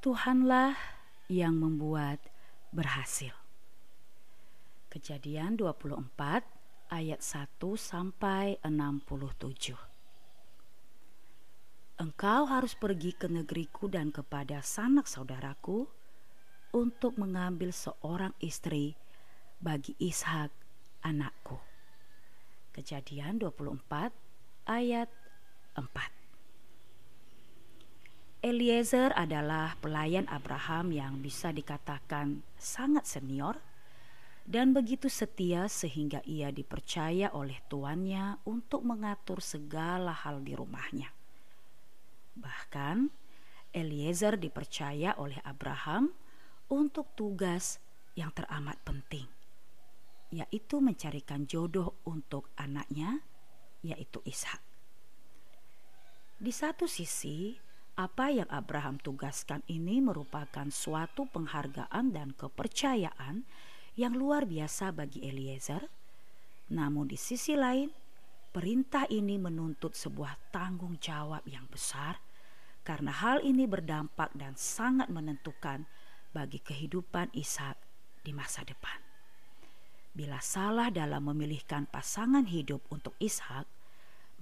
Tuhanlah yang membuat berhasil. Kejadian 24 ayat 1 sampai 67. Engkau harus pergi ke negeriku dan kepada sanak saudaraku untuk mengambil seorang istri bagi Ishak anakku. Kejadian 24 ayat 4. Eliezer adalah pelayan Abraham yang bisa dikatakan sangat senior dan begitu setia sehingga ia dipercaya oleh tuannya untuk mengatur segala hal di rumahnya. Bahkan Eliezer dipercaya oleh Abraham untuk tugas yang teramat penting, yaitu mencarikan jodoh untuk anaknya, yaitu Ishak. Di satu sisi, apa yang Abraham tugaskan ini merupakan suatu penghargaan dan kepercayaan yang luar biasa bagi Eliezer. Namun di sisi lain, perintah ini menuntut sebuah tanggung jawab yang besar karena hal ini berdampak dan sangat menentukan bagi kehidupan Ishak di masa depan. Bila salah dalam memilihkan pasangan hidup untuk Ishak,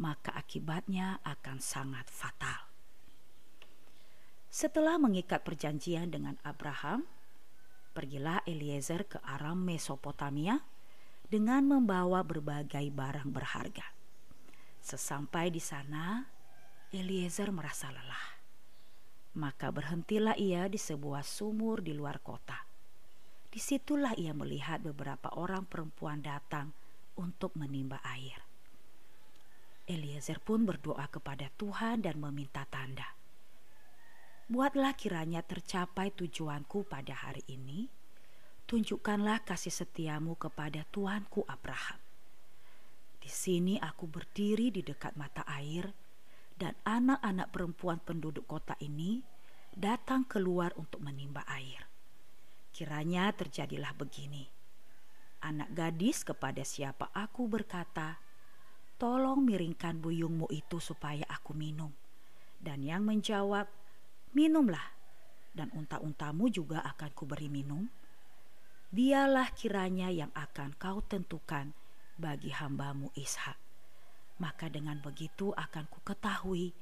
maka akibatnya akan sangat fatal. Setelah mengikat perjanjian dengan Abraham, pergilah Eliezer ke Aram Mesopotamia dengan membawa berbagai barang berharga. Sesampai di sana, Eliezer merasa lelah. Maka berhentilah ia di sebuah sumur di luar kota. Di situlah ia melihat beberapa orang perempuan datang untuk menimba air. Eliezer pun berdoa kepada Tuhan dan meminta tanda buatlah kiranya tercapai tujuanku pada hari ini. Tunjukkanlah kasih setiamu kepada Tuanku Abraham. Di sini aku berdiri di dekat mata air, dan anak-anak perempuan penduduk kota ini datang keluar untuk menimba air. Kiranya terjadilah begini. Anak gadis kepada siapa aku berkata, "Tolong miringkan buyungmu itu supaya aku minum." Dan yang menjawab, minumlah, dan unta-untamu juga akan kuberi minum. Dialah kiranya yang akan kau tentukan bagi hambamu Ishak. Maka dengan begitu akan ku ketahui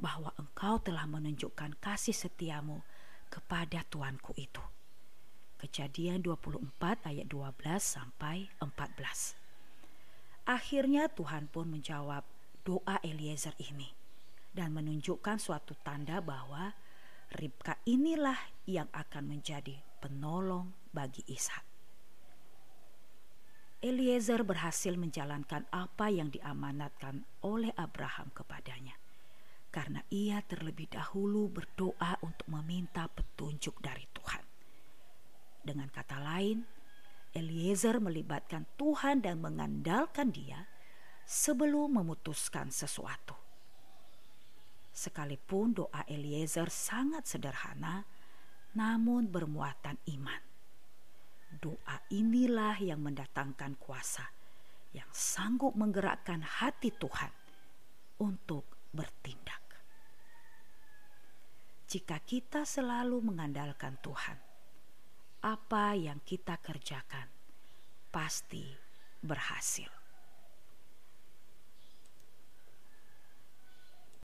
bahwa engkau telah menunjukkan kasih setiamu kepada tuanku itu. Kejadian 24 ayat 12 sampai 14. Akhirnya Tuhan pun menjawab doa Eliezer ini dan menunjukkan suatu tanda bahwa Ribka inilah yang akan menjadi penolong bagi Ishak. Eliezer berhasil menjalankan apa yang diamanatkan oleh Abraham kepadanya, karena ia terlebih dahulu berdoa untuk meminta petunjuk dari Tuhan. Dengan kata lain, Eliezer melibatkan Tuhan dan mengandalkan Dia sebelum memutuskan sesuatu. Sekalipun doa Eliezer sangat sederhana, namun bermuatan iman. Doa inilah yang mendatangkan kuasa yang sanggup menggerakkan hati Tuhan untuk bertindak. Jika kita selalu mengandalkan Tuhan, apa yang kita kerjakan pasti berhasil.